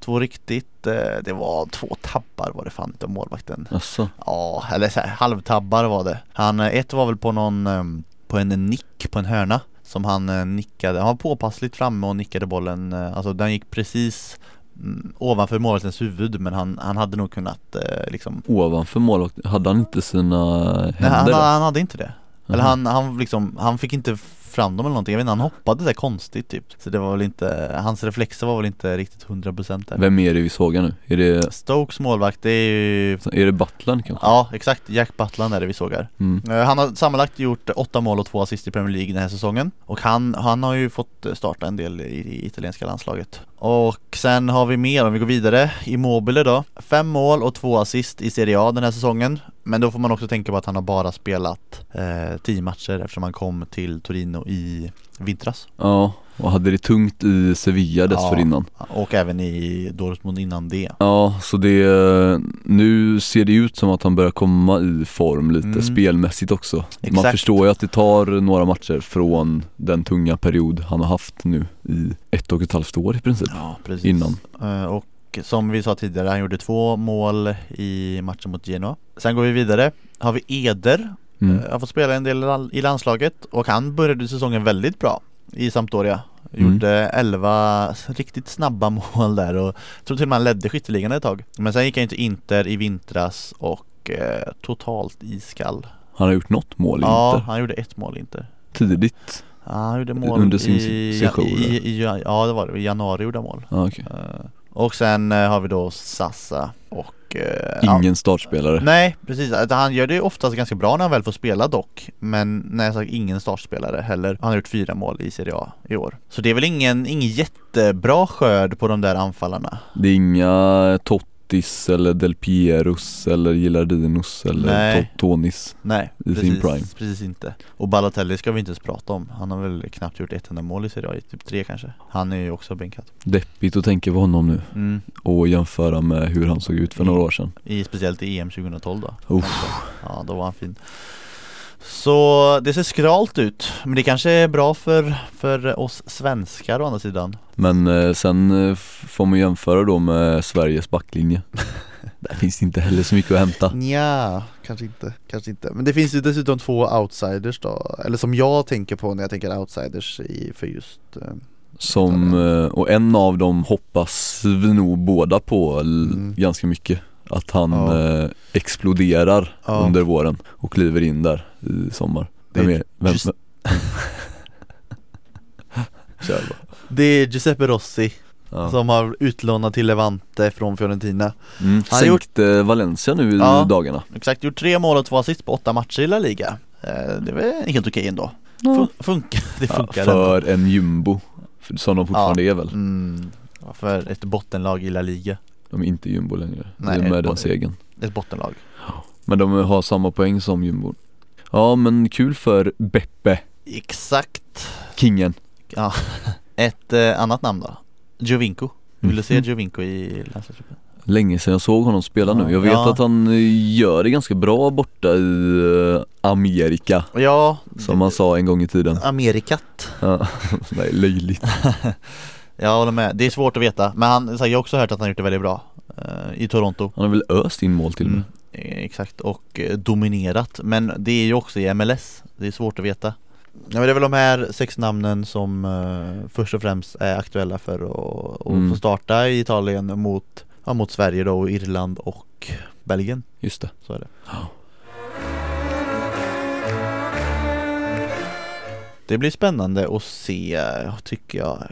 Två riktigt, eh, det var två tabbar var det fan inte målvakten. Alltså. Ja, eller så här, halvtabbar var det. Han, eh, ett var väl på någon, eh, på en nick på en hörna Som han eh, nickade, han var påpassligt framme och nickade bollen eh, Alltså den gick precis mm, ovanför målvaktens huvud men han, han hade nog kunnat eh, liksom Ovanför målvakt, hade han inte sina Nej, händer han, då? han hade inte det Eller han, han liksom, han fick inte fram dem eller någonting, jag vet inte, han hoppade där konstigt typ. Så det var väl inte, hans reflexer var väl inte riktigt 100% där. Vem är det vi sågar nu? Är det, Stokes målvakt, det är ju är det Butland kanske? Ja exakt, Jack Butland är det vi såg här Mm. Eh, Han har sammanlagt gjort åtta mål och två assist i Premier League den här säsongen. Och han, han har ju fått starta en del i, i italienska landslaget. Och sen har vi mer om vi går vidare. Immobile då. Fem mål och två assist i Serie A den här säsongen Men då får man också tänka på att han har bara spelat eh, tio matcher eftersom han kom till Torino i vintras Ja, och hade det tungt i Sevilla dessförinnan Och även i Dortmund innan det Ja, så det, nu ser det ut som att han börjar komma i form lite Mm. spelmässigt också Man Exakt. förstår ju att det tar några matcher från den tunga period han har haft nu i ett och ett halvt år i princip Ja precis Innan. Eh, Och som vi sa tidigare, han gjorde två mål i matchen mot Genoa. Sen går vi vidare, har vi Eder? Mm. Eh, Han får spela en del i landslaget och han började säsongen väldigt bra i Sampdoria. Mm. Gjorde 11 riktigt snabba *laughs* mål där och tror till och med han ledde skytteligan ett tag. Men sen gick han till Inter i vintras och eh, totalt iskall. Han har gjort något mål i Ja, Inter, han gjorde ett mål i Inter. Tidigt? Ja, Han gjorde mål Under sin i, session, i, i, Ja det var det, i januari gjorde han mål. Ja, okej. Och sen eh, har vi då Sassa och eh, ja, Ingen startspelare. Nej precis, han gör det oftast ganska bra när han väl får spela dock. Men när jag sagt ingen startspelare heller Han har gjort fyra mål i Serie A i år. Så det är väl ingen, ingen jättebra skörd på de där anfallarna. Det är inga Tottis eller Del Pieros eller Gilardinos eller Nej. To- Tonis Nej, I sin precis, prime. precis inte. Och Balotelli ska vi inte ens prata om. Han har väl knappt gjort ett enda mål i Serie A, i typ tre kanske. Han är ju också bänkad. Deppigt att tänka på honom nu. Mm. och jämföra med hur han såg ut för några år sedan. I, Speciellt i EM 2012 då. Uff. Ja, då var han fin. Så det ser skralt ut. Men det kanske är bra för, för oss svenskar å andra sidan Men eh, sen eh, får man jämföra då med Sveriges backlinje *laughs* Där finns det inte heller så mycket att hämta Ja, kanske inte, kanske inte Men det finns ju dessutom två outsiders då Eller som jag tänker på när jag tänker outsiders i, för just eh, Som, och en av dem hoppas vi nog båda på Mm. ganska mycket Att han Ja. exploderar Ja. under våren och kliver in där i sommar Vem är vem, just- *laughs* Kör bara. Det är Giuseppe Rossi Ja. som har utlånat till Levante från Fiorentina. Mm. Han har gjort- Sänkte Valencia nu i Ja. dagarna. Exakt, gjort tre mål och två assist på åtta matcher i La Liga. Eh, Det är väl helt okej ändå. Fun- Funkar, *laughs* det ja, funkar ändå. För en jumbo, som de fortfarande är väl. Mm, ja, För ett bottenlag i La Liga. De är inte jumbo längre, Nej, och med ett den segern Ett bottenlag. Men de har samma poäng som jumbo. Ja men kul för Beppe, Exakt. Kingen. Ja, ett eh, annat namn då? Giovinco. Vill du se Mhm. Giovinco i landslagstruppen? Länge sedan jag såg honom spela nu, jag vet Ja. att han eh, gör det ganska bra borta i eh, Amerika. Ja, Som man sa en gång i tiden. Amerikat. Ja. *laughs* Nej, löjligt. *laughs* Jag håller med, det är svårt att veta. Men han, jag har också hört att han gjort det väldigt bra eh, I Toronto. Han har väl öst in mål till och med. Mm, eh, Exakt, och dominerat. Men det är ju också i MLS Det är svårt att veta Ja, men det är väl de här sex namnen som eh, först och främst är aktuella för att, Mm. få starta i Italien mot, ja, mot Sverige då, och Irland och Belgien. Just det. Så är det Det blir spännande att se tycker jag.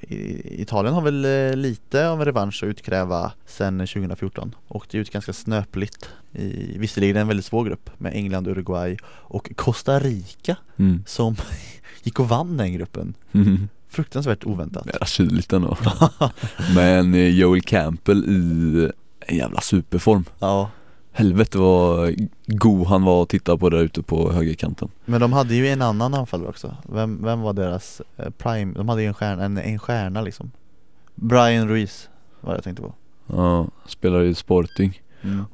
Italien har väl eh, lite av en revansch att utkräva sen 2014. Åkte ut ganska snöpligt i visserligen en väldigt svår grupp med England, Uruguay och Costa Rica Mm. som *laughs* gick och vann den gruppen. Mm. Fruktansvärt oväntat. Mera kyligt ändå *laughs* Men eh, Joel Campbell i en jävla superform Ja, Helvete vad god han var att titta på där ute på högerkanten men de hade ju en annan anfallare också. Vem, vem var deras eh, prime? De hade ju en stjärna, en, en stjärna liksom. Brian Ruiz var det jag tänkte på. Ja, spelar i Sporting Mm.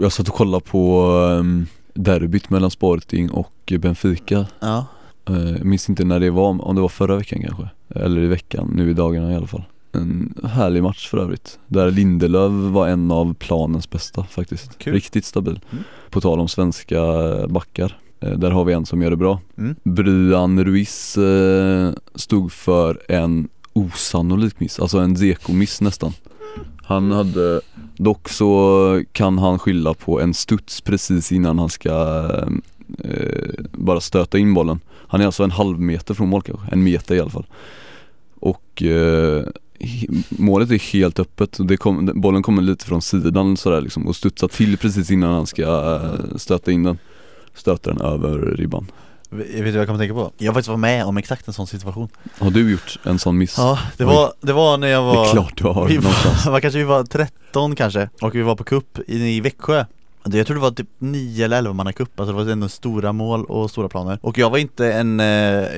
Jag satt och kollade på um, derbyt mellan Sporting och Benfica Ja, Jag minns inte när det var, om det var förra veckan kanske Eller i veckan, nu i dagarna i alla fall En härlig match för övrigt. Där Lindelöf var en av planens bästa faktiskt. Kul. Riktigt stabil. Mm. På tal om svenska backar eh, Där har vi en som gör det bra. Mm. Bryan Ruiz eh, stod för en osannolik miss, alltså en Zeko-miss nästan. Han hade, dock så kan han skylla på en studs precis innan han ska eh, bara stöta in bollen. Han är alltså en halv meter från mål kanske, en meter i alla fall. Och eh, målet är helt öppet. Och kom, bollen kommer lite från sidan sådär liksom och studsar till precis innan han ska eh, stöta in den. Stöter den över ribban. Vet du vad jag kommer tänka på? Jag faktiskt var med om exakt en sån situation. Har du gjort en sån miss? Ja, det var, det var när jag var Det är klart du har vi var, *laughs* var kanske vi var 13 kanske och vi var på cup i, i Växjö Alltså, jag tror det var typ 9 eller 11 mannacup, alltså det var ändå stora mål och stora planer. Och jag var inte en, eh,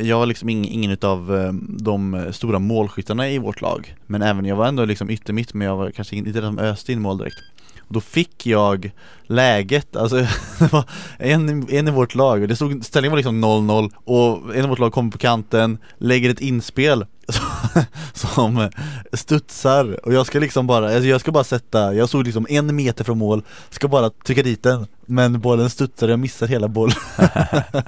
jag var liksom ingen, ingen utav eh, de stora målskyttarna i vårt lag. Men även, jag var ändå liksom yttermitt men jag var kanske inte den som öste in mål direkt. Och då fick jag läget, alltså *laughs* det var en, en i vårt lag, det stod, ställningen var liksom 0-0 och en i vårt lag kommer på kanten, lägger ett inspel *laughs* som studsar. Och jag ska liksom bara, alltså jag ska bara sätta, jag stod liksom en meter från mål, ska bara trycka dit den. Men bollen studsar och jag missar hela bollen. *laughs*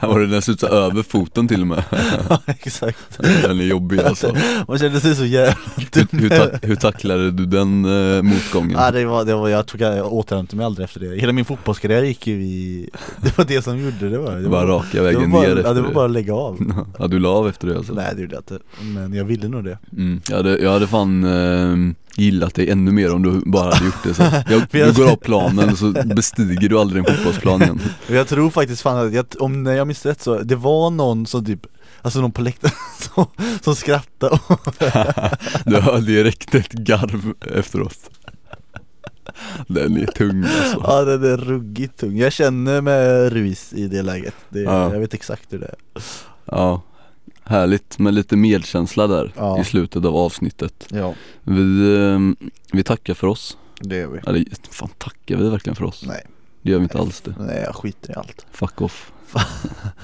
Var det den studsade över foten till och med? *laughs* Ja, Exakt. Den är jobbig alltså. Man kände sig så jävla dum Hur, hur, hur tacklade du den eh, motgången? Ja det var, det var, jag tror jag återhämtade mig aldrig efter det. Hela min fotbollskarriär gick ju i, det var det som gjorde det var det var var, raka det var vägen bara, ner ja, efter det var bara att lägga av. Ja du la av efter det alltså? Nej det gjorde jag inte, men jag ville nog det. Mm. Jag, hade, jag hade fan eh, gillat dig ännu mer om du bara hade gjort det så. Jag, *laughs* Du går av planen så bestiger du aldrig en fotbollsplan igen. Och *laughs* jag tror faktiskt fan att, jag, om när jag minns rätt så, det var någon som typ Alltså någon på läktaren *laughs* som, som skrattade Du höll direkt ett garv efteråt. Den är tung alltså. Ja den är ruggigt tung, jag känner med Ruiz i det läget. Det, Ja. Jag vet exakt hur det är. Ja Härligt med lite medkänsla där Ja. i slutet av avsnittet. Ja, Vi, eh, vi tackar för oss. Det gör vi. Eller fan tackar vi verkligen för oss? Nej, Det gör vi inte alls det. Nej jag skiter i allt. Fuck off. *laughs*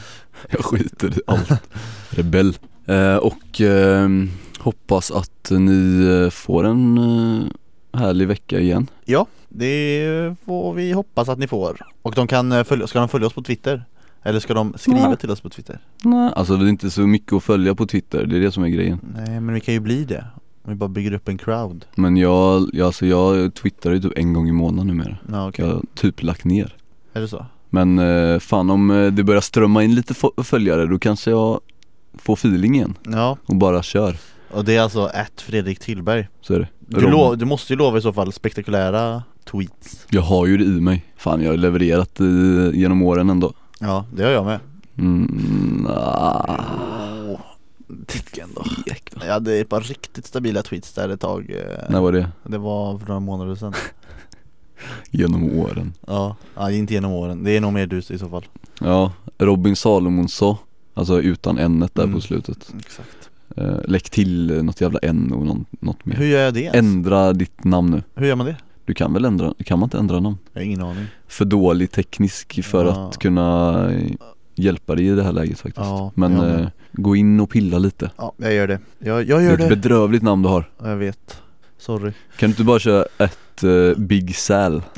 *laughs* Jag skiter i allt. *laughs* Rebell. Eh, Och eh, hoppas att ni eh, får en eh, härlig vecka igen. Ja, det får vi hoppas att ni får. Och de kan eh, följa, ska de följa oss på Twitter? Eller ska de skriva Nej. till oss på Twitter? Nej, alltså det är inte så mycket att följa på Twitter, det är det som är grejen. Nej men vi kan ju bli det. Om vi bara bygger upp en crowd. Men jag, jag, alltså jag twittrar ju typ en gång i månaden numera. Ja okej, Jag har typ lagt ner. Är det så? Men eh, fan om eh, det börjar strömma in lite följare då kanske jag får feeling igen. Ja, och bara kör. Och det är alltså att Fredrik Tillberg. Så är det. Du, du måste ju lova i så fall spektakulära tweets. Jag har ju det i mig. Fan jag har levererat i, genom åren ändå Ja, det har jag med. Mm, ah, Tycker ändå Jag hade ett par riktigt stabila tweets där ett tag eh, När var det? Det var för några månader sedan. *laughs* Genom åren. Ja, ja inte genom åren, det är nog mer du i så fall. Ja, Robin Salomonsson Alltså utan n där Mm. på slutet. Exakt. Eh, Lägg till något jävla n och något mer. Hur gör jag det ens? Ändra ditt namn nu. Hur gör man det? Du kan väl ändra, kan man inte ändra namn? Jag har ingen aning. För dålig teknisk för Ja. att kunna eh, hjälpa dig i det här läget faktiskt. Ja, Men med. eh, gå in och pilla lite. Ja, jag gör det. Jag, jag Det är gör ett det. bedrövligt namn du har. Ja, Jag vet. Sorry. Kan du inte bara köra ett eh, Big Sal? *laughs*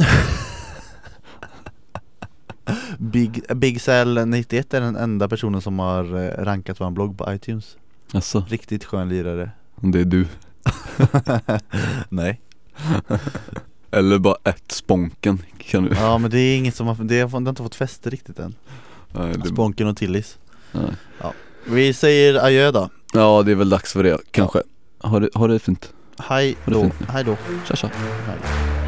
Big, Big Sal 91 är den enda personen som har eh, rankat vår blogg på iTunes. Alltså, Riktigt skön lirare. Det är du. *laughs* Nej *laughs* Eller bara ett Sponken kan du Ja men det är inget som har, det har, inte fått fäste riktigt än Nej, det, Sponken och Tillis nej. Ja. Vi säger adjö då. Ja det är väl dags för det kanske. Ha det, ha det fint. Hej då. Hej då. Tja tja. Hej.